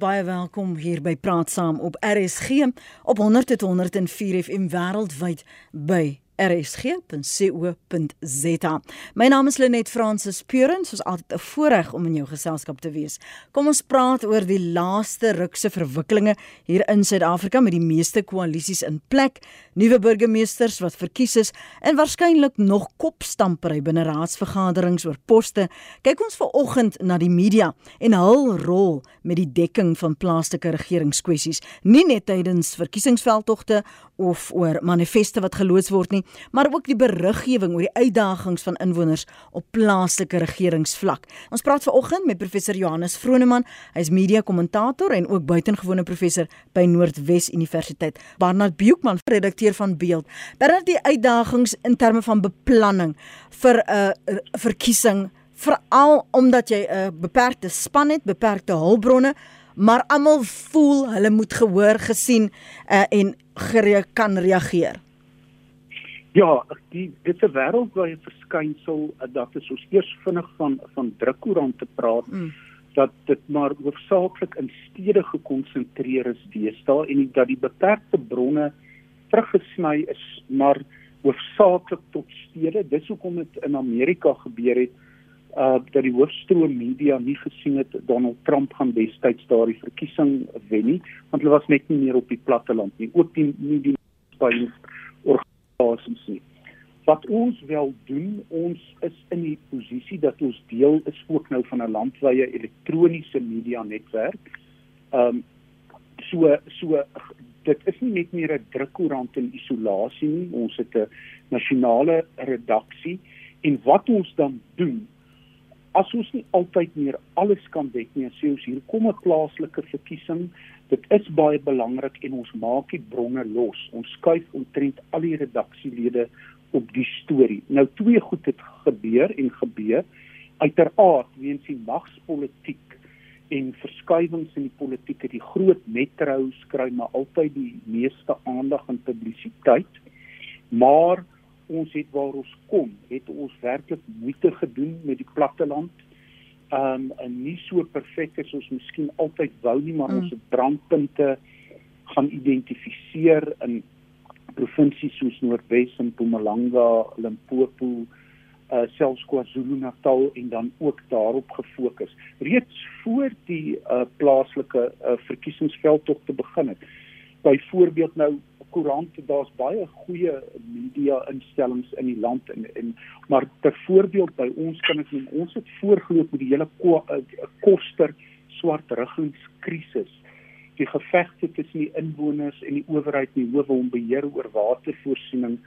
baie welkom hier by Praat Saam op RSG op 100.104 FM wêreldwyd by rsg.co.za. My naam is Lenet Fransis Puren, soos altyd 'n voorreg om in jou geselskap te wees. Kom ons praat oor die laaste rukse verwikkelinge hier in Suid-Afrika met die meeste koalisies in plek, nuwe burgemeesters wat verkies is en waarskynlik nog kopstampery binne raadsvergaderings oor poste. Kyk ons vanoggend na die media en hul rol met die dekking van plaaslike regeringskwessies, nie net tydens verkiesingsveldtogte of oor manifeste wat geloods word nie, maar ook die beriggewing oor die uitdagings van inwoners op plaaslike regeringsvlak. Ons praat veraloggend met professor Johannes Vroneman, hy is media-kommentator en ook buitengewone professor by Noordwes Universiteit. Barnard Beukman, redakteur van Beeld. Bernard, die uitdagings in terme van beplanning vir 'n uh, verkiesing veral omdat jy 'n uh, beperkte span het, beperkte hulpbronne, maar almal voel hulle moet gehoor, gesien uh, en gere kan reageer. Ja, die dit is 'n wêreldwye verskynsel eh, dat dit soos eers vinnig van van drukkoerante praat mm. dat dit maar hoofsaaklik in stede gekonsentreer is deesdae en dat die beperkte bronne teruggesny is maar hoofsaaklik tot stede. Dis hoekom dit in Amerika gebeur het uh dat die hoofstroom media nie gesien het Donald Trump gaan destyds daardie verkiesing wen nie want hulle was net nie meer op die platteland nie ook die nie die by organisasies nie. Wat ons wel doen, ons is in die posisie dat ons deel is ook nou van 'n landwyse elektroniese media netwerk. Ehm um, so so dit is nie net meer 'n drukkoerant in isolasie nie. Ons het 'n nasionale redaksie en wat ons dan doen as ons nie altyd meer alles kan dek nie, sê ons hier kom 'n plaaslike verkiesing Dit is baie belangrik en ons maak die bronne los. Ons skuif omtrent al die redaksielede op die storie. Nou twee goed het gebeur en gebeur uiteraard weens die magspolitiek en verskuiwings in die politiek het die groot metro's kry maar altyd die meeste aandag en publisiteit. Maar ons het waar ons kom, het ons werklik moeite gedoen met die platteland um en nie so perfek as ons miskien altyd wou nie, maar mm. ons het brandpunte gaan identifiseer in provinsies soos Noordwes en Mpumalanga, Limpopo, uh selfs KwaZulu-Natal en dan ook daarop gefokus. Reeds voor die uh plaaslike uh verkiesingsveldtog te begin het. Byvoorbeeld nou koerant daar's baie goeie media instellings in die land en en maar ter voorbeeld by ons kan ek noem ons het voorgeloop met die hele eh, koster swart ruggingskrisis die gevegte tussen die inwoners en die owerheid die howe om beheer oor watervoorsiening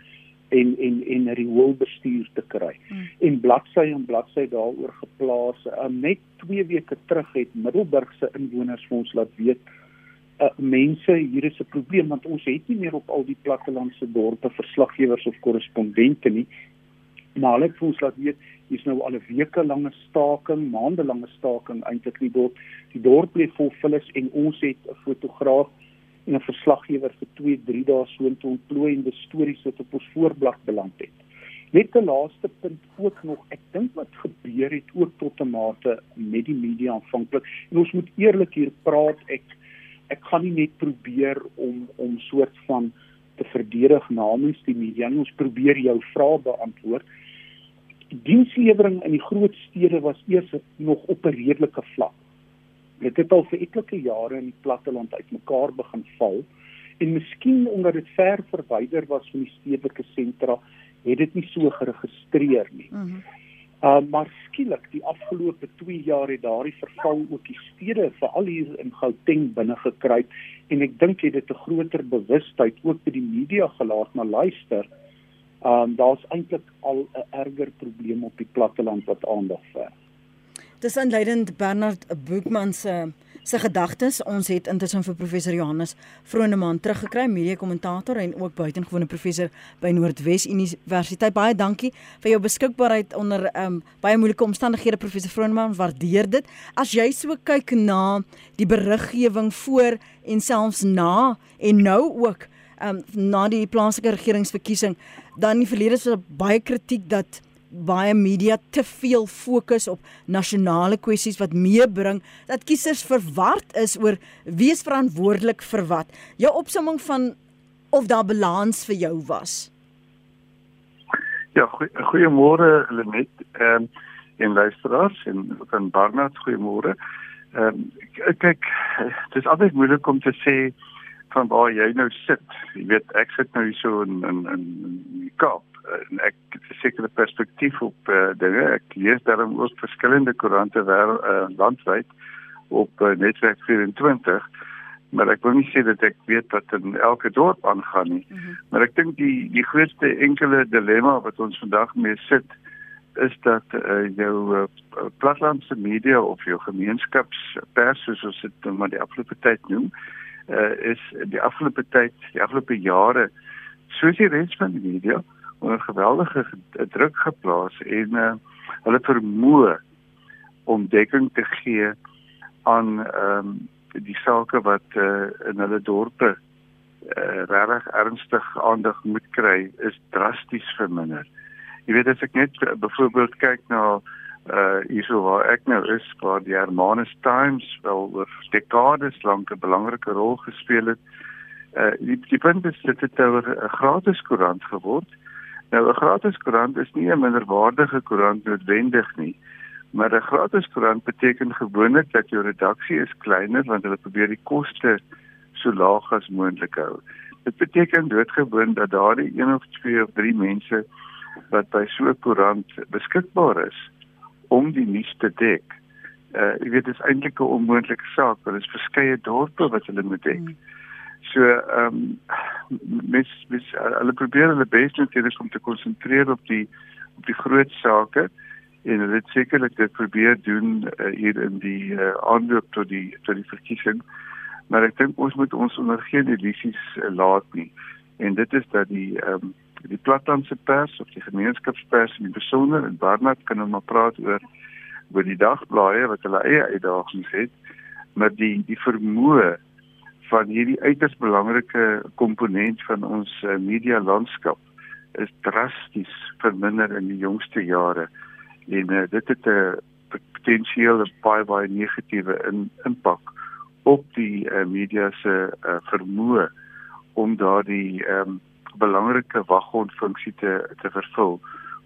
en en en rioolbestuur te kry. Hmm. En bladsy en bladsy daaroor geplaas. Um, net 2 weke terug het Middelburg se inwoners vir ons laat weet uh, mense hier is 'n probleem want ons het nie meer op al die plattelandse dorpe verslaggewers of korrespondente nie. Maar hulle het ons laat weet hier's nou al 'n weke lange staking, maande lange staking eintlik nie dorp. Die dorp lê vol vullis en ons het 'n fotograaf en 'n verslaggewer vir 2, 3 dae so intoe ontplooiende stories wat op ons voorblad beland het. Net 'n laaste punt ook nog, ek dink wat gebeur het ook tot 'n mate met die media aanvanklik. En ons moet eerlik hier praat, ek ek gaan nie net probeer om om soort van te verdedig namens die media nie. Ons probeer jou vrae beantwoord. Die dienslewering in die groot stede was eers nog op 'n redelike vlak. Dit het al vir etlike jare in die platteland uitmekaar begin val en miskien omdat dit ver verwyder was van die stedelike sentra, het dit nie so geregistreer nie. Mm -hmm. Uh maar skielik die afgelope 2 jaar het daardie verval ook die stede veral hier in Gauteng binne gekry en ek dink dit het 'n groter bewustheid ook by die media gelaat na luister. Um daar's eintlik al 'n erger probleem op die platteland wat aandag verg. Dis aanleidend Bernard Boekman se uh se gedagtes. Ons het intussen vir professor Johannes Vroneman teruggekry, media kommentator en ook buitengewone professor by Noordwes Universiteit. Baie dankie vir jou beskikbaarheid onder um, baie moeilike omstandighede professor Vroneman. Waardeer dit. As jy so kyk na die beriggewing voor en selfs na en nou ook um, na die plaaslike regeringsverkiesing, dan in die verlede was daar baie kritiek dat baie media te veel fokus op nasionale kwessies wat meebring dat kiesers verward is oor wie is verantwoordelik vir wat. Jou opsomming van of daar balans vir jou was. Ja, goeiemôre Lenet. Ehm um, en luisteraars en van Barnard goeiemôre. Ehm um, kyk, dit is altyd moeilik om te sê van waar jy nou sit. Jy weet, ek sit nou hier so in in in die Kaap en ek het 'n sekere perspektief op uh, dinge. Ek lees daarom ook verskillende koerante wêreld uh, landwyd op uh, netwerk 24 maar ek wil nie sê dat ek weet wat in elke dorp aangaan nie. Mm -hmm. Maar ek dink die die grootste enkele dilemma wat ons vandag mee sit is dat uh, jou uh, platlandse media of jou gemeenskapspers soos ons dit maar die afgelope tyd noem, uh, is die afgelope tyd, die afgelope jare soos die res van die media onder geweldige druk geplaas en uh, hulle vermoë om dekking te gee aan ehm um, die sake wat uh, in hulle dorpe uh, regtig ernstig aandag moet kry is drasties verminder. Jy weet as ek net uh, byvoorbeeld kyk na uh hierso waar ek nou is waar die Hermanus Times wel oor dekades lank 'n belangrike rol gespeel het. Uh die die punt is dit het 'n gratis koerant geword. Nou 'n gratis koerant is nie 'n minderwaardige koerant noodwendig nie. Maar 'n gratis koerant beteken gewoonlik dat jou redaksie is kleiner want hulle probeer die koste so laag as moontlik hou. Dit beteken doodgewoon dat daardie een of twee of drie mense wat by so 'n koerant beskikbaar is om die nuus te dek. Uh jy weet dit is eintlik 'n onmoontlike saak want dit is verskeie dorpe wat hulle moet dek. Hmm. So ehm um, mes mes hulle probeer hulle bes natuurlik om te konsentreer op die op die groot sake en hulle het sekerlik dit probeer doen uh, hier in die uh, aanloop tot die tot die verkiesing. Maar ek dink ons moet ons onder geen illusies uh, laat nie. En dit is dat die um, die platlandse pers of die gemeenskapspers in besonder en Barnard kan nou maar praat oor oor die dagblaaie wat hulle eie uitdagings het maar die die vermoë van hierdie uiters belangrike komponent van ons uh, media landskap is drasties verminder in die jongste jare en uh, dit het 'n potensiële baie baie negatiewe in, impak op die uh, media se uh, vermoë om daardie um, belangrike waghondfunksie te te vervul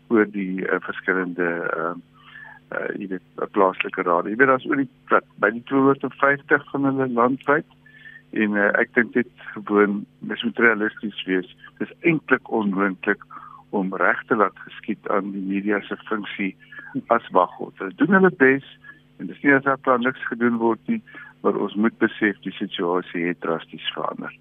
oor die uh, verskillende uh, uh jy weet plaaslike raad. Jy weet daar's oor die plat, by die 250 van hulle landwyd en uh, ek dink dit gewoon dis moet realisties wees. Dis eintlik onmoontlik om reg te laat geskied aan die media se funksie as waghond. Hulle doen hulle bes en dis nie asof daar niks gedoen word nie, maar ons moet besef die situasie het drasties verander.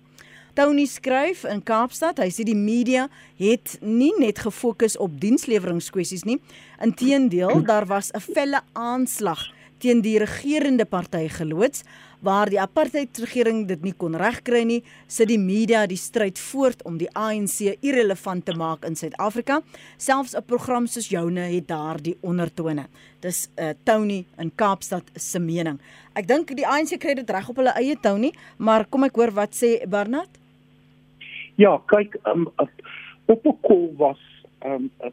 Tony skryf in Kaapstad, hy sê die media het nie net gefokus op diensleweringkwessies nie. Inteendeel, daar was 'n felle aanslag teen die regerende party geloods waar die apartheidregering dit nie kon regkry nie, sit die media die stryd voort om die ANC irrelevant te maak in Suid-Afrika. Selfs 'n program soos joune het daardie ondertone. Dis uh, Tony in Kaapstad se mening. Ek dink die ANC kry dit reg op hulle eie Tony, maar kom ek hoor wat sê Bernard? Ja, kyk, um, op 'n kol was 'n um,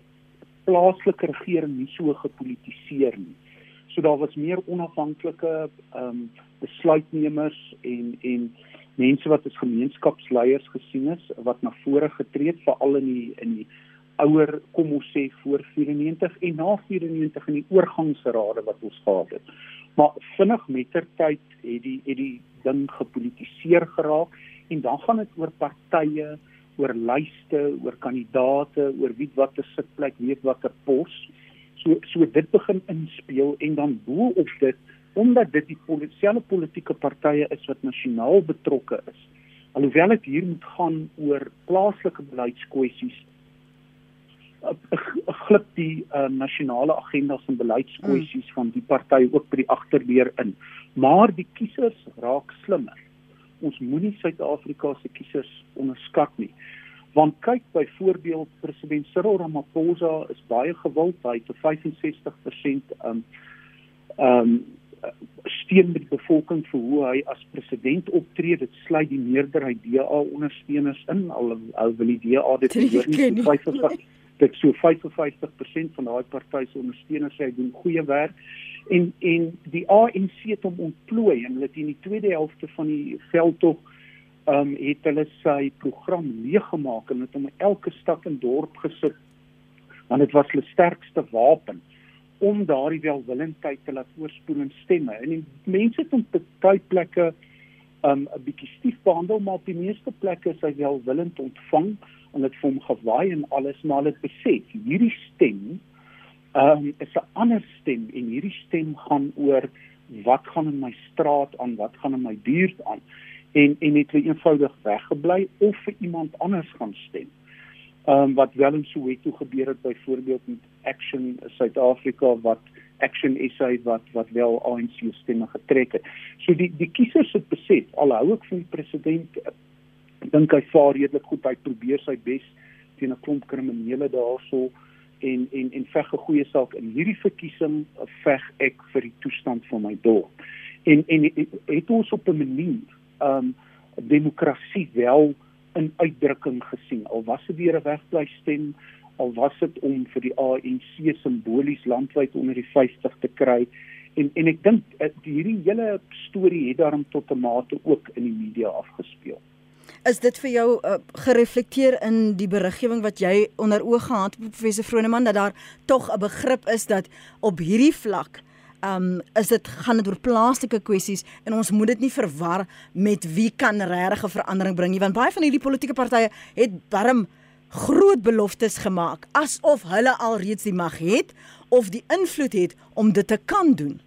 plaaslike regering nie so gepolitiseer nie. So daar was meer onafhanklike ehm um, besluitnemers en en mense wat as gemeenskapsleiers gesien is wat na vore getree het veral in die in die ouer kom ons sê voor 94 en na 94 in die oorgangsrade wat ons gehad het. Maar vinnig mettertyd het die het die ding gepolitiseer geraak en dan gaan dit oor partye, oor lyste, oor kandidate, oor wie wat 'n sitplek, weet wat 'n pos. So so dit begin inspel en dan bo op dit omdat dit die politieke politieke partye is wat nasionaal betrokke is. Alhoewel dit hier moet gaan oor plaaslike beleidskwessies, glip die uh, nasionale agendas en beleidskwessies mm. van die partye ook by die agterdeur in. Maar die kiesers raak slimmer. Ons moenie Suid-Afrika se kiesers onderskat nie. Want kyk byvoorbeeld president Cyril Ramaphosa is baie gewild, hy het 65% um um steun met die bevolking vir hoe hy as president optree. Dit sluit die meerderheid DA ondersteuners in al al wil die DA dit hoor nie. dit so 55% van daai partye se ondersteuners sê hy doen goeie werk en en die ANC het hom ontplooi en hulle het in die tweede helfte van die veldtog ehm um, het hulle sy program leeggemaak en het hom elke stad en dorp gesit want dit was hulle sterkste wapen om daardie welwillendheid te laat oorspoel in stemme. En die mense het hom baie plekke um 'n bietjie stief behandel maar op die meeste plekke is hy welwillend ontvang en dit vir hom gewaai en alles maar dit besef hierdie stem um is 'n ander stem en hierdie stem gaan oor wat gaan in my straat aan wat gaan in my buurt aan en en het hy eenvoudig weggebly of vir iemand anders gaan stem um wat wel in Soweto gebeur het byvoorbeeld met Action Suid-Afrika wat Action SA wat wat wel ANC stemme getrek het. So die die kiesers het besef al hou ek van die president dink hy vaar redelik goed hy probeer sy bes teen 'n klomp kriminele daarso en en en veg 'n goeie saak in hierdie verkiesing veg ek vir die toestand van my dorp. En en het ons op 'n manier um demokrasie wel in uitdrukking gesien al was dit weer 'n wegbly stem al was dit om vir die ANC simbolies landwyd onder die 50 te kry en en ek dink eh, hierdie hele storie het daarom tot 'n mate ook in die media afgespeel. Is dit vir jou uh, gereflekteer in die beriggewing wat jy onder oë gehad het professor Vroneman dat daar tog 'n begrip is dat op hierdie vlak um is dit gaan dit oor plaaslike kwessies en ons moet dit nie verwar met wie kan regtig 'n verandering bring nie want baie van hierdie politieke partye het darm groot beloftes gemaak asof hulle al reeds die mag het of die invloed het om dit te kan doen.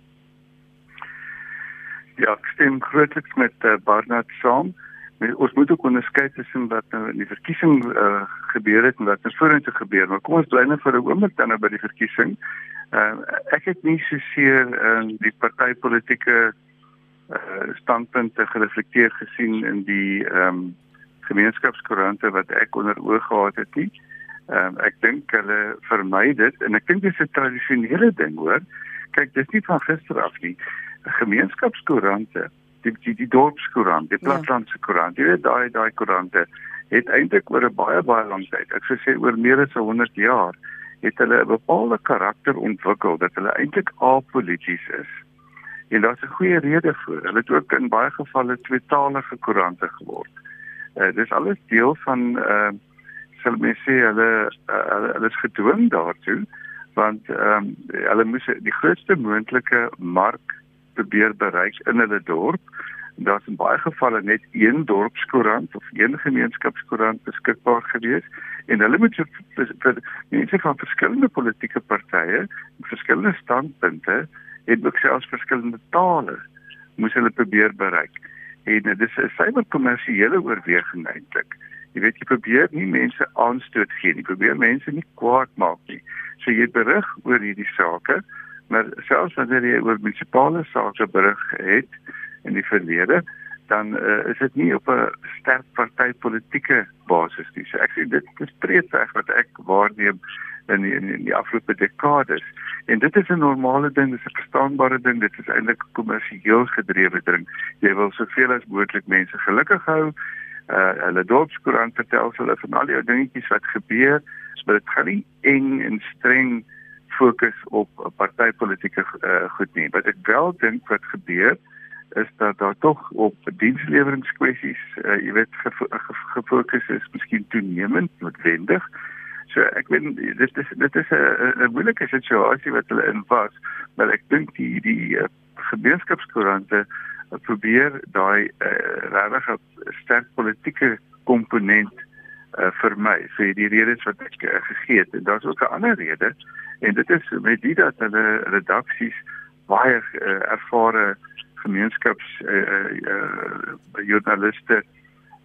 Ja, ek stem grootliks met uh, Barnard saam. Ons moet ook onderskei tussen wat nou in die verkiesing uh, gebeur het en wat in vorentoe gebeur. Maar kom ons bly net vir 'n oomblik dan nou by die verkiesing. Uh, ek het nie seker in uh, die partytetiese uh, standpunte gereflekteer gesien in die ehm um, gemeenskapskoerante wat ek onder oog gehad het nie. Ehm um, ek dink hulle vermy dit en ek dink dis 'n tradisionele ding hoor. Kyk, dis nie van gister af nie. Gemeenskapskoerante, die die, die dorpskoerant, die ja. platlandse koerant, jy weet daai daai koerante het eintlik oor 'n baie baie lang tyd, ek sou sê oor meer as 100 jaar, het hulle 'n bepaalde karakter ontwikkel dat hulle eintlik apolities is. En daar's 'n goeie rede vir. Hulle het ook in baie gevalle tweetalige koerante geword. Uh, dis alles deel van uh sal mens sê hulle uh, hulle, hulle is gedwing daartoe want ehm um, hulle moes die grootste moontlike mark probeer bereik in hulle dorp. Daar's in baie gevalle net een dorpskoerant of een gemeenskapskoerant beskikbaar gewees en hulle moet vir, mense van verskillende politieke partye, verskillende standpunte en ook selfs verskillende tale moes hulle probeer bereik en dit is 'n suiwer kommersiële oorweging eintlik. Jy weet jy probeer nie mense aanstoot gee nie, probeer mense nie kwaad maak nie. So jy berig oor hierdie sake, maar selfs wanneer jy oor munisipale sake berig het in die verlede, dan uh, is dit nie op 'n sterk partytetiese basis nie. So ek sê dit is breed reg wat ek waarneem in die, in die afgelope dekades. En dit is 'n normale ding, dit is 'n verstaanbare ding, dit is eintlik kommersieel gedrewe ding. Jy wil soveel as moontlik mense gelukkig hou. Uh hulle dorpskoerant vertel hulle van al die dingetjies wat gebeur, maar dit gaan nie eng en streng fokus op partytetiese uh, goed nie. Wat ek wel dink wat gebeur is dat daar tog op diensleweringkwessies, uh, jy weet, gefokus is, miskien toenemend noodwendig. So ek weet dit is dit is 'n 'n moeilike situasie wat hulle in was, maar ek dink die die uh, gemeenskapskoerante uh, probeer daai uh, regtig sterk politieke komponent uh, vir my vir die redes wat ek uh, gegee het. En daar's ook 'n ander rede en dit is met die dat hulle redaksies baie uh, ervare gemeenskaps uh, uh, joernaliste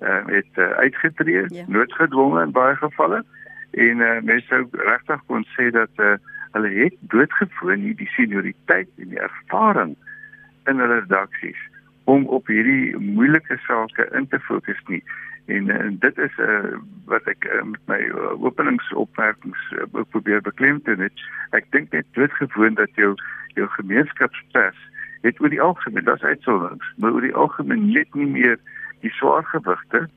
uh, het uh, uitgetree. Ja. noodgedwonge in baie gevalle en uh, mense sou regtig kon sê dat uh, hulle het doodgewoon nie die senioriteit en die ervaring in hulle redaksies om op hierdie moeilike sake in te fokus nie. En uh, dit is uh, wat ek uh, met my uh, openingsopmerkings uh, probeer beklemtoon het. Ek dink net doodgewoon dat jou jou gemeenskapspers het oor die algemeen daar's uitsonderings maar oor die algemeen net nie meer die swaar gewigte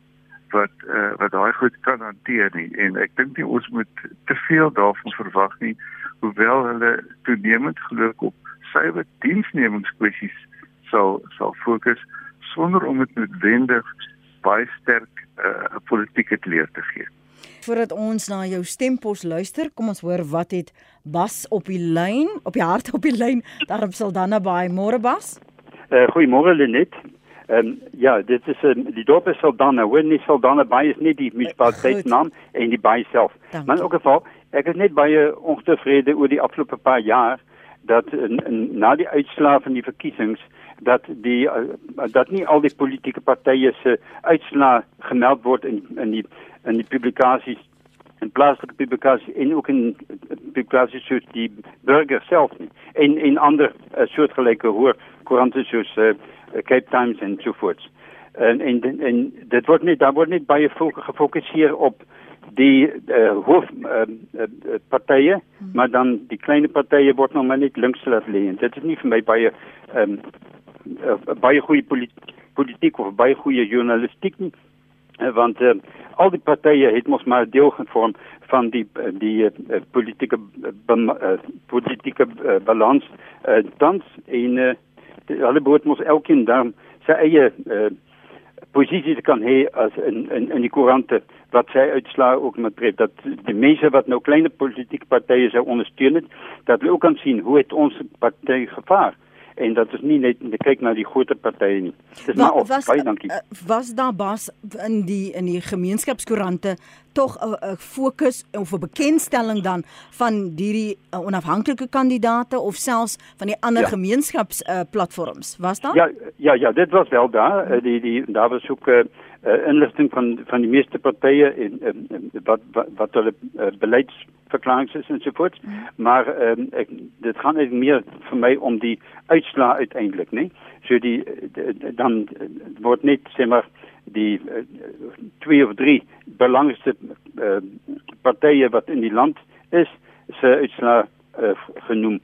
wat uh, wat daai goed kan hanteer nie. En ek dink nie ons moet te veel daarvan verwag nie hoewel hulle toenemend geloof op suiwer diensnemingskwessies sal sal fokus sonder om dit noodwendig baie sterk 'n uh, politieke kleur te gee. Voordat ons na jou stempos luister, kom ons hoor wat het Bas op die lyn, op die hart op die lyn, daarop sal dan naby môre Bas. Uh, Goeiemôre Lenet. Ehm um, ja, dit is um, die dorp is Saldanha. Hoor nie Saldanha baie is nie die munisipaliteit naam en die baie self. Dank maar in elk geval, ek is net baie ontevrede oor die afgelope paar jaar dat in, in, na die uitslae van die verkiesings dat die uh, dat nie al die politieke partye se uitslae gemeld word in in die in die publikasies en plaaslike publikasies en ook in publikasies soos die burger self nie en en ander uh, soortgelyke hoor koerante soos uh, Cape Times en so voort. En en en dit word net daar word net baie gefokuseer op die uh, hoof uh, uh, partye, hmm. maar dan die klein partye word nog maar net links laat lê. Dit is nie vir my baie um, baie goeie politiek politiek of baie goeie journalistiek. Uh, want uh, al die partye het mos maar deel gevorm van die die uh, politieke uh, politieke uh, balans uh, tans en uh, hulle behoort mos elkeen dan sy eie uh, kan hê as in in in die koerante wat sy uitslaa ook met tref dat die mense wat nou klein politieke partye sou ondersteun het dat hulle ook kan sien hoe het ons party gevaar en dat is nie net kyk na die groter partye nie. Dis maar of baie dankie. Uh, was daar bas in die in die gemeenskapskoerante tog 'n fokus of 'n bekendstelling dan van hierdie uh, onafhanklike kandidate of selfs van die ander ja. gemeenskaps uh, platforms? Was daar? Ja, ja, ja, dit was wel daar. Uh, die die daar was ook uh, uh, inligting van van die meeste partye en uh, wat wat, wat hulle uh, beleidsverklaringe is. Mm. Maar uh, ek dit gaan net meer vir my om die uitslaa uiteindelik, né? So die, dan word net sê maar die uh, twee of drie belangrikste uh, partye wat in die land is, se uitslaa uh, genoem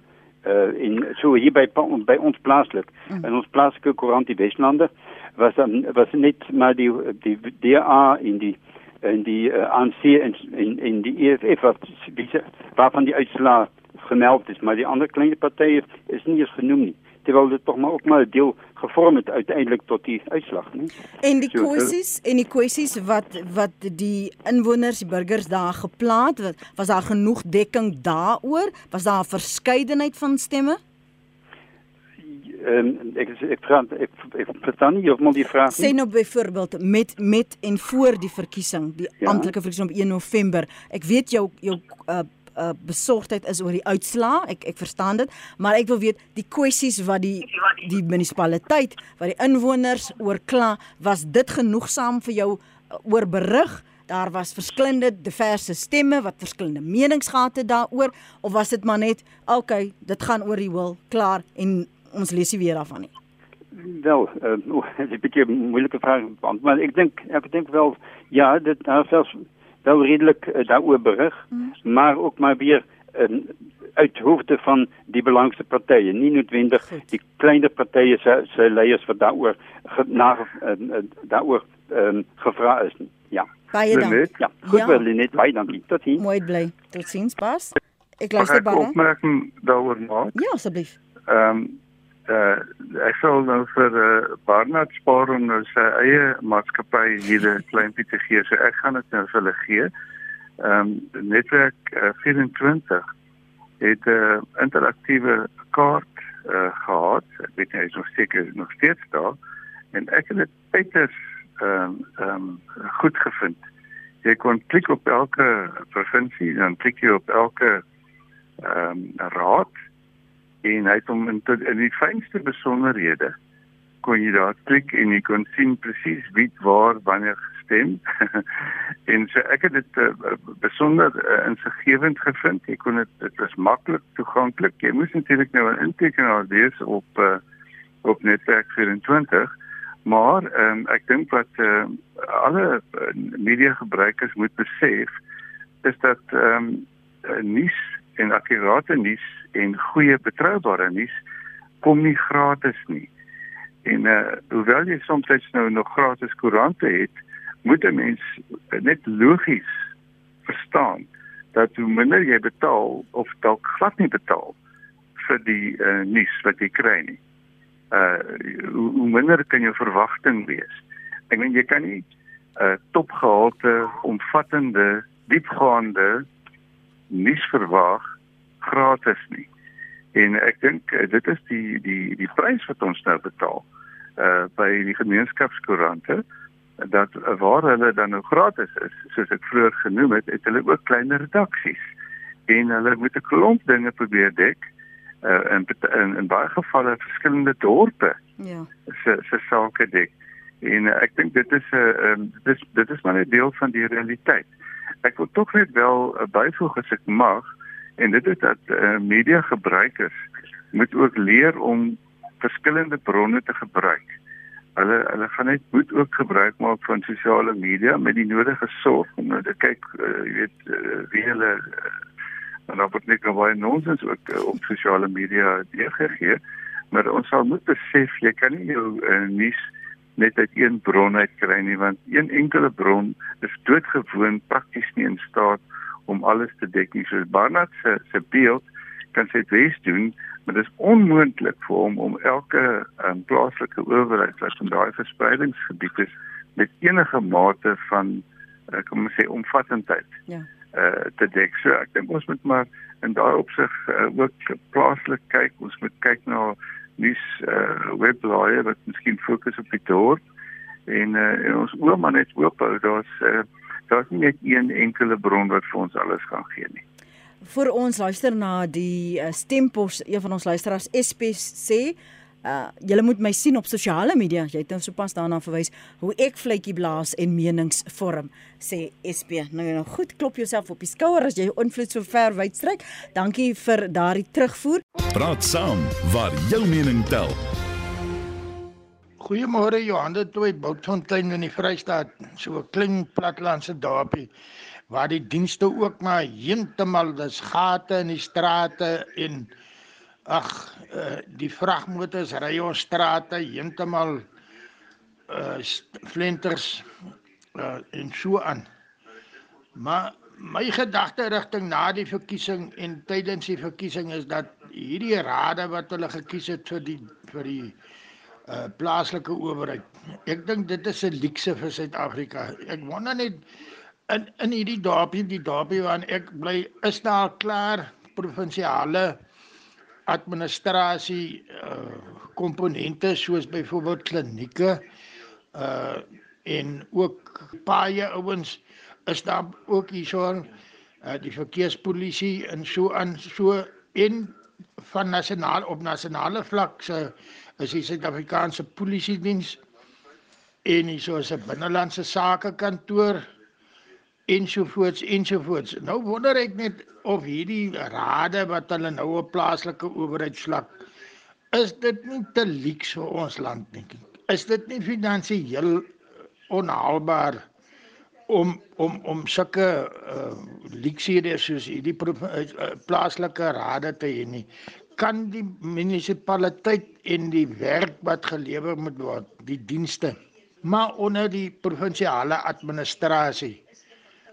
uh in so hier by by ons plaaslik mm. in ons plaaslike koerant die Weslande was dan was net maar die die DA in die in die uh, ANC en in in die EFF wat waarvan die uitslaa gemeld is maar die ander klein partye is nie eens genoem nie terwyl dit tog maar ook maar 'n deel gevorm het uiteindelik tot die uitslag, nie? En die kwessies so, en die kwessies wat wat die inwoners, die burgers daar geplaat, wat was daar genoeg dekking daaroor? Was daar 'n verskeidenheid van stemme? Ehm um, ek ek vra ek, ek verstaan nie moet die vraag sê nou byvoorbeeld met met en voor die verkiesing, die ja? amptelike verkiesing op 1 November. Ek weet jou jou uh, uh, besorgdheid is oor die uitslaa. Ek ek verstaan dit, maar ek wil weet die kwessies wat die die munisipaliteit, wat die inwoners oor kla, was dit genoegsaam vir jou uh, oor berig? Daar was verskillende diverse stemme wat verskillende menings gehad het daaroor of was dit maar net okay, dit gaan oor die wil klaar en ons lees nie weer daarvan nie. Wel, uh, oh, dit is 'n bietjie moeilike vraag, maar ek dink ek dink wel ja, dit daar selfs wel redelik uh, daaroor berig, mm. maar ook maar weer uh, uit hoofde van die belangrijkste partye, nie noodwendig Goed. die kleiner partye se se leiers wat daaroor na uh, daaroor um, gevra is. Ja. Baie dankie. Ja, goed ja. wel net baie dankie. Tot sien. Mooi bly. Tot sins pas. Ek luister baie. Ek opmerking daaroor maak. Ja, asseblief. Ehm um, uh ek sal nou vir uh, Barnard spaar om nou sy eie maatskappy hier 'n klein bietjie gee. So ek gaan dit nou vir hulle gee. Ehm um, netwerk uh, 24 het 'n uh, interaktiewe kaart uh, gehad. Ek weet nie is nog seker nog steeds daar en ek het dit peters ehm um, ehm um, goed gevind. Jy kon klik op elke provinsie en klik jy op elke ehm um, raad en hy het hom in, in die fynste besonderhede kon jy daar klik en jy kon sien presies wie waar wanneer gestem. En so ek het dit uh, besonder uh, insiggewend gevind. Jy kon dit dit was maklik toeganklik. Jy moes natuurlik nou 'n intekenaar wees op uh, op netwerk 24 maar um, ek dink wat uh, alle media gebruikers moet besef is dat ehm um, nuus en akkurate nuus en goeie betroubare nuus kom nie gratis nie. En uh hoewel jy soms nou nog gratis koerante het, moet 'n mens net logies verstaan dat hoe minder jy betaal of dalk glad nie betaal vir die uh, nuus wat jy kry nie. Uh hoe, hoe minder kan jou verwagting wees. Ek meen jy kan nie uh, topgehalte omvattende diepgaande nuus verwag gratis nie. En ek dink uh, dit is die die die prys wat ons nou betaal uh by die gemeenskapskoerante dat waar hulle dan nou gratis is soos ek vroeër genoem het, het hulle ook klein redaksies en hulle moet 'n klomp dinge probeer dek uh in in, in baie gevalle verskillende dorpe. Ja. se se sake dek. En uh, ek dink dit is 'n uh, um, dit is dit is maar 'n deel van die realiteit. Ek wil tog net wel byvoeg as ek mag en dit is dat uh, media gebruikers moet ook leer om verskillende bronne te gebruik. Hulle hulle gaan net moet ook gebruik maak van sosiale media met die nodige sorg om nou te kyk, uh, jy weet, uh, wie hulle uh, en dan word net baie nonsens ook uh, op sosiale media deurgegee. Maar ons sal moet besef jy kan nie jou uh, nuus net uit een bron uit kry nie want een enkele bron is doodgewoon prakties nie in staat om alles te dek nie. So Barnard se se beeld kan sy bes doen, maar dit is onmoontlik vir hom om elke um, plaaslike owerheid wat in daai verspreidingsgebied is met enige mate van uh, kom ons sê omvattendheid. Ja. Uh te dek. So ek dink ons moet maar in daai opsig uh, ook plaaslik kyk. Ons moet kyk na nuus uh webblaaie wat miskien fokus op die dorp en uh en ons ouma net oop hou. Daar's uh daar's nie net een enkele bron wat vir ons alles gaan gee nie. Vir ons luister na die uh, stempos een van ons luisteraars SP sê Uh julle moet my sien op sosiale media. Jy het nou sopas daarna verwys hoe ek vletjie blaas en menings vorm, sê SP. Nou nou goed, klop jouself op die skouer as jy invloed so ver wydstrek. Dankie vir daardie terugvoer. Praat saam waar jou mening tel. Goeiemôre Johande Tooi Boutfontein in die Vrystaat. So 'n klein platlandse dorpie waar die dienste ook maar heeltemal dis gate in die strate en ag uh, die vragmotors ry ons strate heeltemal uh flenters uh, en so aan. Maar my gedagte rigting na die verkiesing en tydens die verkiesing is dat hierdie rade wat hulle gekies het vir die vir die uh, plaaslike owerheid. Ek dink dit is 'n luukse vir Suid-Afrika. Ek wonder net in in hierdie dorpie, die dorpie waar ek bly, is daar klaar provinsiale administrasie uh komponente soos byvoorbeeld klinieke uh en ook baie ouens is daar ook hierso uh die verkeerspolisie en so aan so en van nasionaal op nasionale vlak se is die Suid-Afrikaanse Polisie Diens en hier so 'n binnelandse sake kantoor ensovoorts ensovoorts. Nou wonder ek net of hierdie rade wat hulle nou op plaaslike owerheidsvlak is dit nie te lieks vir ons land nie. Is dit nie finansiëel onhaalbaar om om om sulke uh, lieksiede soos hierdie uh, plaaslike rade te hê nie kan die munisipaliteit en die werk wat gelewer moet word, die dienste, maar onder die provinsiale administrasie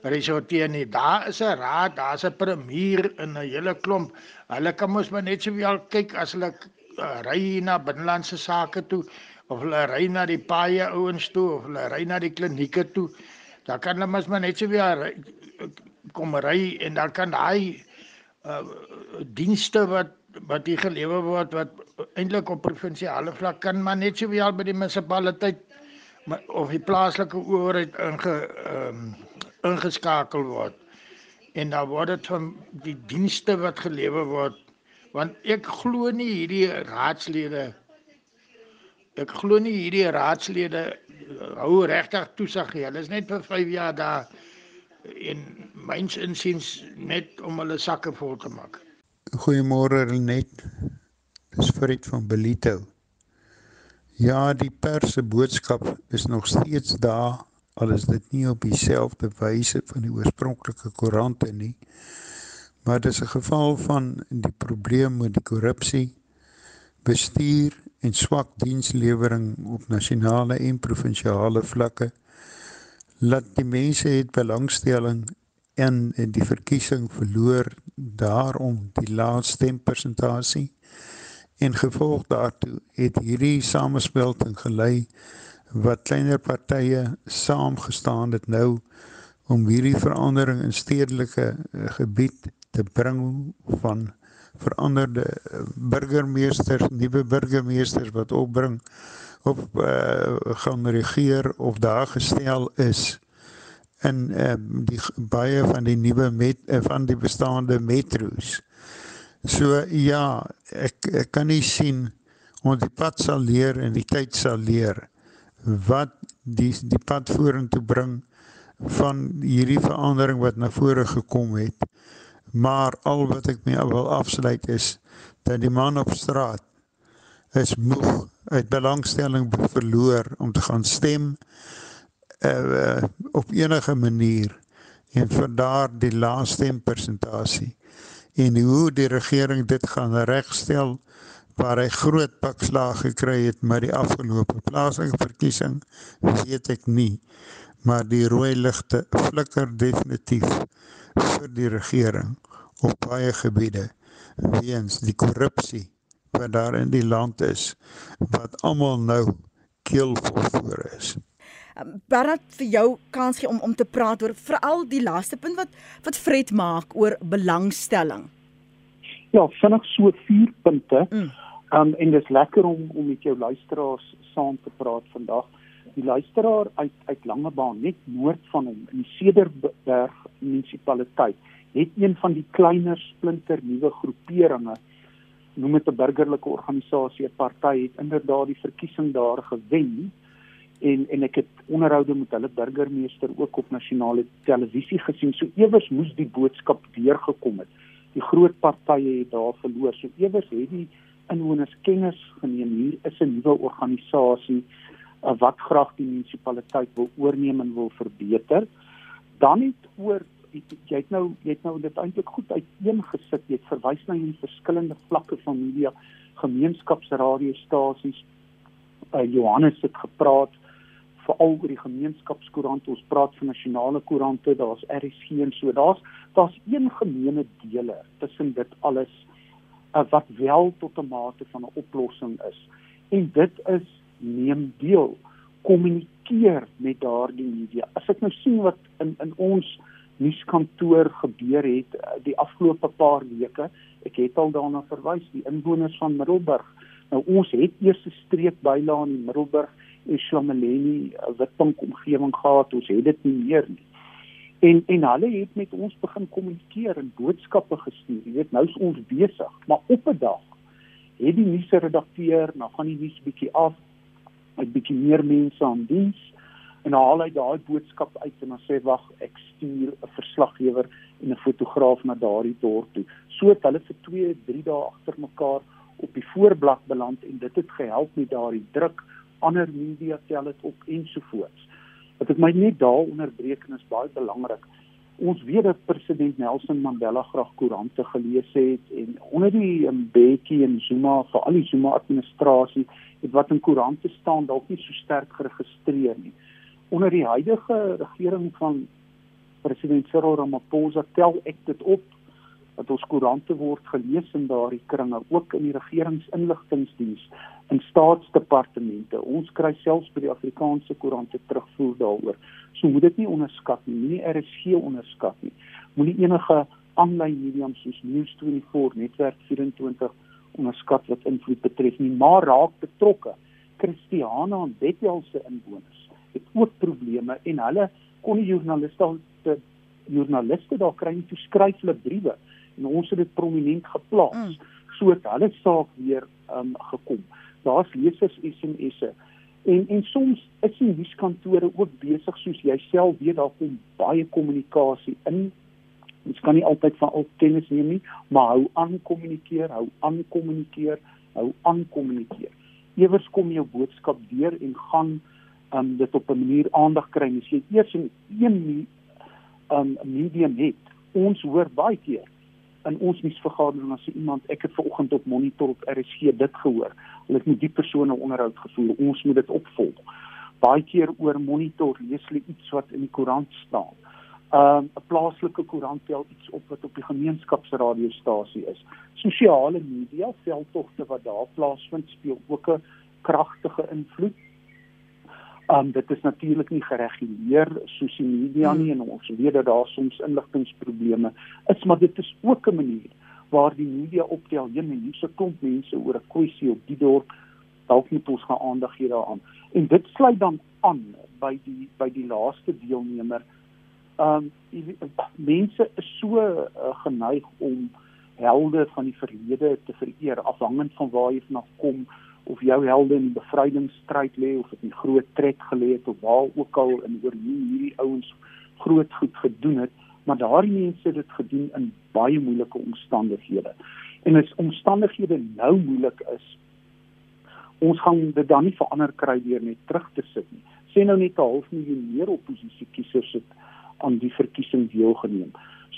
resorteer nie. Daar is 'n raad, daar's 'n premier in 'n hele klomp. Hulle kan mos maar net so wel kyk as hulle uh, ry na binnelandse sake toe of hulle ry na die paaie ouens toe of hulle ry na die klinieke toe. Daar kan hulle mos maar net so wel kom ry en dan kan daai uh, dienste wat wat hier gelewer word wat eintlik op provinsiale vlak kan maar net sowel by die munisipaliteit of die plaaslike owerheid inge um, ingeskakel word. En dan word dit van die dienste wat gelewer word want ek glo nie hierdie raadslede ek glo nie hierdie raadslede uh, hou regtig toesig nie. Hulle is net vir 5 jaar daar en myns insiens net om hulle sakke vol te maak. Goeiemôre Renet. Dis Fred van Belito. Ja, die pers se boodskap is nog steeds daar al is dit nie op dieselfde wyse van die oorspronklike koerante nie. Maar dis 'n geval van die probleem met die korrupsie, bestuur en swak dienslewering op nasionale en provinsiale vlakke laat die mense het belangstelling in in die verkiesing verloor daarom die laaste stempersentasie en gevolg daartoe het hierdie samespelting gelei wat kleiner partye saamgestaan het nou om hierdie verandering in stedelike uh, gebied te bring van veranderde uh, burgemeesters, nuwe burgemeesters wat opbring op uh, gaan regeer of daar gestel is in uh, die baie van die nuwe met uh, van die bestaande metro's. So ja, ek ek kan nie sien ons die pad sal leer en die tyd sal leer wat die die pad vorentoe bring van hierdie verandering wat na vore gekom het. Maar al wat ek mee wil afsluit is dat die man op straat is moeg uit belangstelling verloor om te gaan stem uh, op enige manier en vir daar die laaste stempersentasie en hoe die regering dit gaan regstel waar hy groot pakslag gekry het met die afgelope plaaslike verkiesing weet ek nie maar die rooi ligte flikker definitief vir die regering op baie gebiede weens die korrupsie wat daar in die land is wat almal nou keelvol voor is. Ehm, Bernard vir jou kans gee om om te praat oor veral die laaste punt wat wat Fred maak oor belangstelling. Ja, vinnig so vier punte. Mm. Um, en dit is lekker om om met jou luisteraars saam te praat vandag. Die luisteraar uit uit Langebaan net noord van hom in Cederberg munisipaliteit het een van die kleiner splinter nuwe groeperinge noem dit 'n burgerlike organisasie, 'n party het inderdaad die verkiesing daar gewen en en ek het onderhoude met hulle burgemeester ook op nasionale televisie gesien. So ewers moes die boodskap deurgekom het. Die groot partye het daar verloor. So ewers het die inwoners kennis geneem hier is 'n nuwe organisasie uh, wat graag die munisipaliteit wil oorneem en wil verbeter. Dan het oor jy het nou jy het nou dit eintlik goed uiteengesit. Jy het verwys na die verskillende vlakke van media, gemeenskapsradiostasies. Uh, Johannes het gepraat veral oor die gemeenskapskoerant. Ons praat van nasionale koerante, daar's RSG en so. Daar's daar's een gemeene dele tussen dit alles uh, wat wel tot 'n mate van 'n oplossing is. En dit is neem deel kommunikeer met daardie media. As ek nou sien wat in in ons nuuskantoor gebeur het uh, die afgelope paar weke. Ek het al daarna verwys, die inwoners van Middelburg. Nou ons het eers 'n streek bylaan in Middelburg, Eshlameleni, uh, Witbank omgewing gehad. Ons het dit nie meer nie. En en hulle het met ons begin kommunikeer en boodskappe gestuur. Jy weet, nou is ons besig, maar op 'n dag het die nuusredakteur, nou gaan die nuus bietjie af, 'n bietjie meer mense aan diens en haal hy daai boodskap uit en dan sê wag ek stuur 'n verslaggewer en 'n fotograaf na daardie dorp toe. So het hulle vir 2, 3 dae agter mekaar op die voorblad beland en dit het gehelp met daardie druk. Ander media tel dit op ensovoorts. Wat ek my net daar onderbreek en is baie belangrik. Ons weet dat president Nelson Mandela graag koerante gelees het en onder die Mbeki en Zuma vir al die Zuma administrasie het wat in koerante staan dalk nie so sterk geregistreer nie onder die huidige regering van president Cyril Ramaphosa tel ek dit op dat ons koerante word gelees in daardie kringe ook in die regeringsinligtingdiens in staatsdepartemente. Ons kry selfs by die Afrikaanse koerante terugvoer daaroor. So moet dit nie onderskat nie nie RSG onderskat nie. Moenie enige aanlyn medium soos News24 netwerk 24 onderskat wat invloed betref nie maar raak betrokke. Christiana en Bethel se inwoners het ook probleme en hulle kon die joernaliste te joernaliste daar kry toe skryf hulle briewe en ons het dit prominent geplaas mm. sodat hulle saak weer um, gekom. Daar's lesers SMS'e en en soms is die nuuskantore ook besig soos jy self weet daar kom baie kommunikasie in. Ons kan nie altyd van al kennis neem nie, maar hou aan kommunikeer, hou aan kommunikeer, hou aan kommunikeer. Ewers kom jou boodskap deur en gaan um dit op 'n manier aandag kry. As jy eers in een um medium het, ons hoor baie keer in ons nuusvergadering as iemand ek het vanoggend op monitor op RSG dit gehoor. Hulle het met die persone onderhoud gevoer. Ons moet dit opvolg. baie keer oor monitor lees hulle iets wat in die koerant staan. Um 'n plaaslike koerant tel iets op wat op die gemeenskapsradiostasie is. Sosiale media, veldtogte wat daar plaasvind, speel ook 'n kragtige invloed. Um dit is natuurlik nie gereguleer soos die media nie en ons weet dat daar soms inligtingprobleme is, maar dit is ook 'n manier waar die media optel, jy men hierse klomp mense oor 'n kwessie op die dorp, dalk moet ons gaan aandag gee daaraan. En dit sluit dan aan by die by die laaste deelnemer. Um mense is so uh, geneig om helde van die verlede te vereer afhangend van waar jy vanaf kom of jou helde in die bevrydingsstryd lê of dit 'n groot trek gelê het of waar ook al in oor hoe hierdie ouens groot goed gedoen het, maar daardie mense het dit gedoen in baie moeilike omstandighede. En as omstandighede nou moeilik is, ons gaan dit dan nie verander kry deur net terug te sit nie. Sê nou net 'n half miljoen meer oppositie kiesers het aan die verkiesing deelgeneem.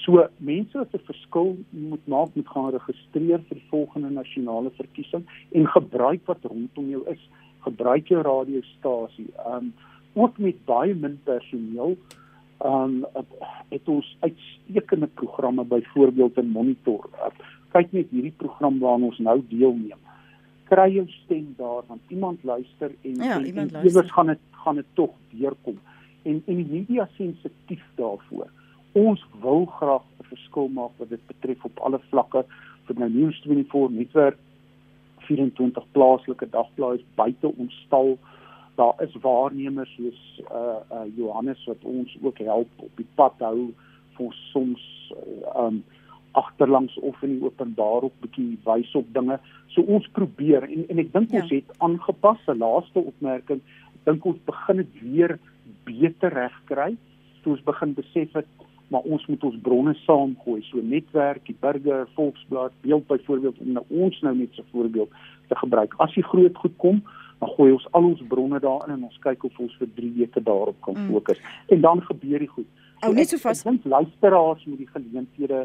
So mense wat 'n verskil moet maak moet gaan registreer vir volgende nasionale verkiesing en gebruik wat rondom jou is. Gebruik jou radiostasie. Um ook met baie min personeel. Um het ons uitstekende programme byvoorbeeld in Monitor. Uh, kyk net hierdie program waaraan ons nou deelneem. Kry jou stem daar want iemand luister en ja, iemand luister. Iewers gaan dit gaan dit tog deurkom. En en die media sensitief daarvoor ons wil graag 'n verskil maak wat dit betref op alle vlakke. Vir nou News24 netwerk 24 plaaslike dagblaaie buite ons stal. Daar is waarnemers soos uh uh Johannes wat ons ook help op die pad hou vir soms uh, um agterlangs of in die openbaar op bietjie wys op dinge. So ons probeer en en ek dink ja. ons het aangepas 'n laaste opmerking. Ek dink ons begin dit weer beter regkry toe ons begin besef het maar ons moet ons bronne saamgooi. So netwerk die burger volksblad beeld byvoorbeeld om nou ons nou net so voorbeeld te gebruik. As jy groot goed kom dan gooi ons al ons bronne daarin en ons kyk of ons vir 3 weke daarop kan mm. fokus. En dan gebeur die goed. So, ou net so vas dink luisteraars moet die geleenthede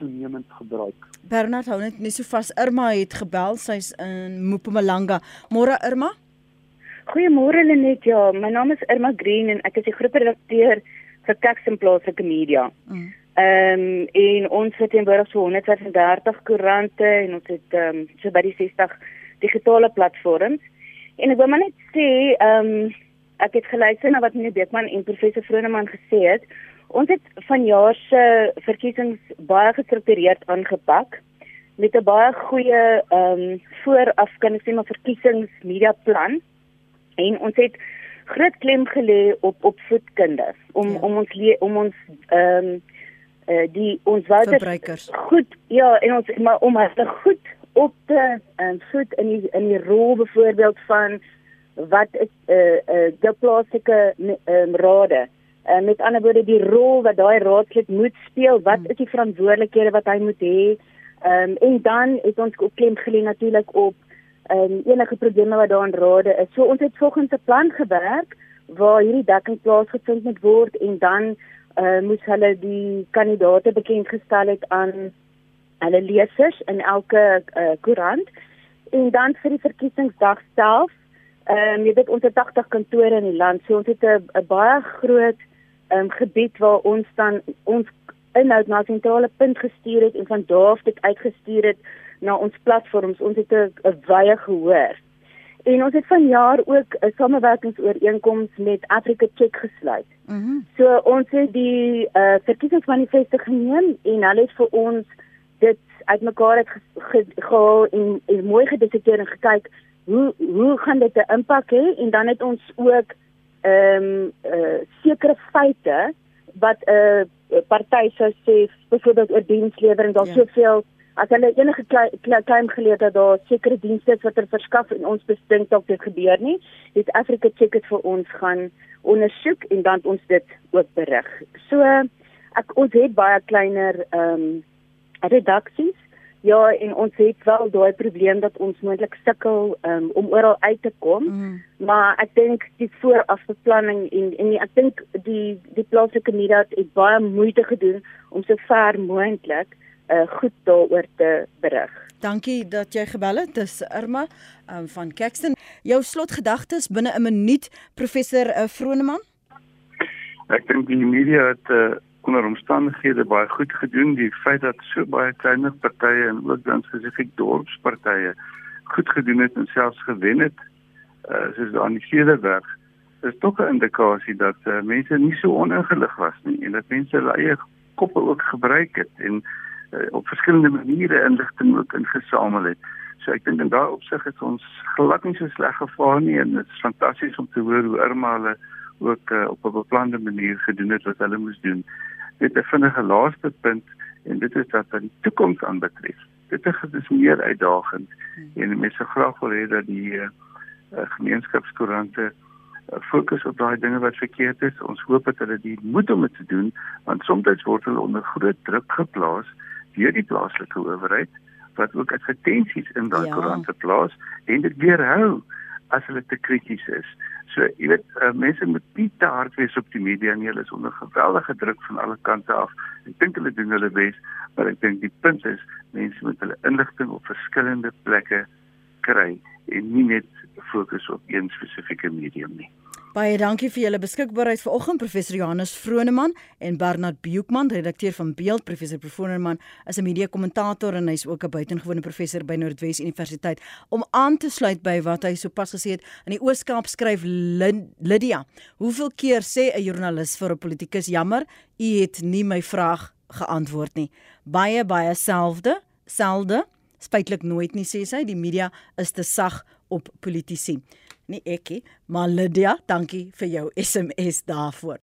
toenemend gebruik. Bernard hou net net so vas. Irma het gebel sy's in Mpumalanga. Môre Irma? Goeiemôre Lenet. Ja my naam is Irma Green en ek is die groepredakteur vir teks en plaaslike media. Mm. Ehm um, en ons het teenwoordig so 130 koerante en ons het ehm um, so by die 60 digitale platforms. En ek wil maar net sê ehm um, ek het geluister na wat meneer Beekman en professor Vroneman gesê het. Ons het vanjaar se verkiesings baie gestruktureerd aangepak met 'n baie goeie ehm um, vooraf kan ek sê maar verkiesings media plan. En ons het groot klem gelê op op voedkunde om ja. om ons le, om ons ehm um, uh, die ons verbruikers goed ja en ons maar om hulle goed op te en um, voed in die in die rol byvoorbeeld van wat is eh uh, uh, die plaaslike um, rade uh, met ander woorde die rol wat daai raadslid moet speel wat hmm. is die verantwoordelikhede wat hy moet hê um, en dan het ons ook klem gelê natuurlik op en um, enige probleme wat daar in rade is. So ons het volgens 'n plan gewerk waar hierdie dekking plaasgevind moet word en dan uh, moes hulle die kandidaate bekend gestel het aan hulle lesers in elke uh, koerant en dan vir die verkiesingsdag self ehm um, jy weet ons het 80 kantore in die land so ons het 'n baie groot ehm um, gebied waar ons dan ons inhoud na sentrale punt gestuur het en van daar af dit uitgestuur het na ons platforms. Ons het 'n baie gehoor. En ons het vanjaar ook 'n samewerkingsooreenkoms met Africa Check gesluit. Mhm. Mm so ons het die uh, verkiesingsmanifeste geneem en hulle het vir ons dit uitmekaar het gehaal en, en mooi gedissekeer en gekyk hoe hoe gaan dit 'n impak hê en dan het ons ook ehm um, uh, sekere feite wat 'n uh, party sou sê byvoorbeeld oor dienslewering daar ja. soveel as hulle enige klein geleer dat daar sekere dienste wat er verskaf en ons bestink dalk dit gebeur nie, het Africa Check dit vir ons gaan ondersoek en dan ons dit ook berig. So ek ons het baie kleiner ehm um, redaksies. Ja, en ons het wel daai probleem dat ons moontlik sukkel um, om oral uit te kom. Mm. Maar ek dink die voorafbeplanning en en ek dink die die plaaslike media het baie moeite gedoen om so ver moontlik uh, goed daaroor te berig. Dankie dat jy gebel het. Dis Irma um, van Caxton. Jou slotgedagtes binne 'n minuut, professor uh, Vroneman. Ek dink die media het uh, onder omstandighede baie goed gedoen. Die feit dat so baie kleiner partye en ook dan spesifiek dorpspartye goed gedoen het en selfs gewen het, uh, soos daar in die Cederberg, is tog 'n indikasie dat uh, mense nie so oningelig was nie en dat mense hulle eie koppe ook gebruik het en uh, op verskillende maniere inligting ook ingesamel het. So ek dink in daai opsig het ons glad nie so sleg gevaar nie en dit is fantasties om te hoor hoe Irma hulle ook uh, op 'n beplande manier gedoen het wat hulle moes doen. Dit is 'n vinnige laaste punt en dit is dat aan die toekoms aanbetref. Dit is meer uitdagend en mense graag wil hê dat die uh, gemeenskapskoerante uh, fokus op daai dinge wat verkeerd is. Ons hoop dat hulle die moed om dit te doen want soms word hulle onder groot druk geplaas deur die plaaslike owerheid wat ook advertensies in daai ja. koerante plaas en dit weerhou as hulle te krities is. So, jy weet, uh, mense moet nie te hard wees op die media nie. Hulle is onder geweldige druk van alle kante af. Ek dink hulle doen hulle bes, maar ek dink die punt is mense moet hulle inligting op verskillende plekke kry en nie net fokus op een spesifieke medium nie. Baie dankie vir julle beskikbaarheid vanoggend professor Johannes Vroneman en Bernard Beukman, redakteur van Beeld. Professor Vroneman is 'n media kommentator en hy's ook 'n buitengewone professor by Noordwes Universiteit. Om aan te sluit by wat hy sopas gesê het, in die Ooskaap skryf Lydia. Hoeveel keer sê 'n joernalis vir 'n politikus jammer, u het nie my vraag geantwoord nie. Baie baie selde, selde, spytlik nooit nie sê sy, die media is te sag op politici nie ekie, maar Lydia, dankie vir jou SMS daarvoor.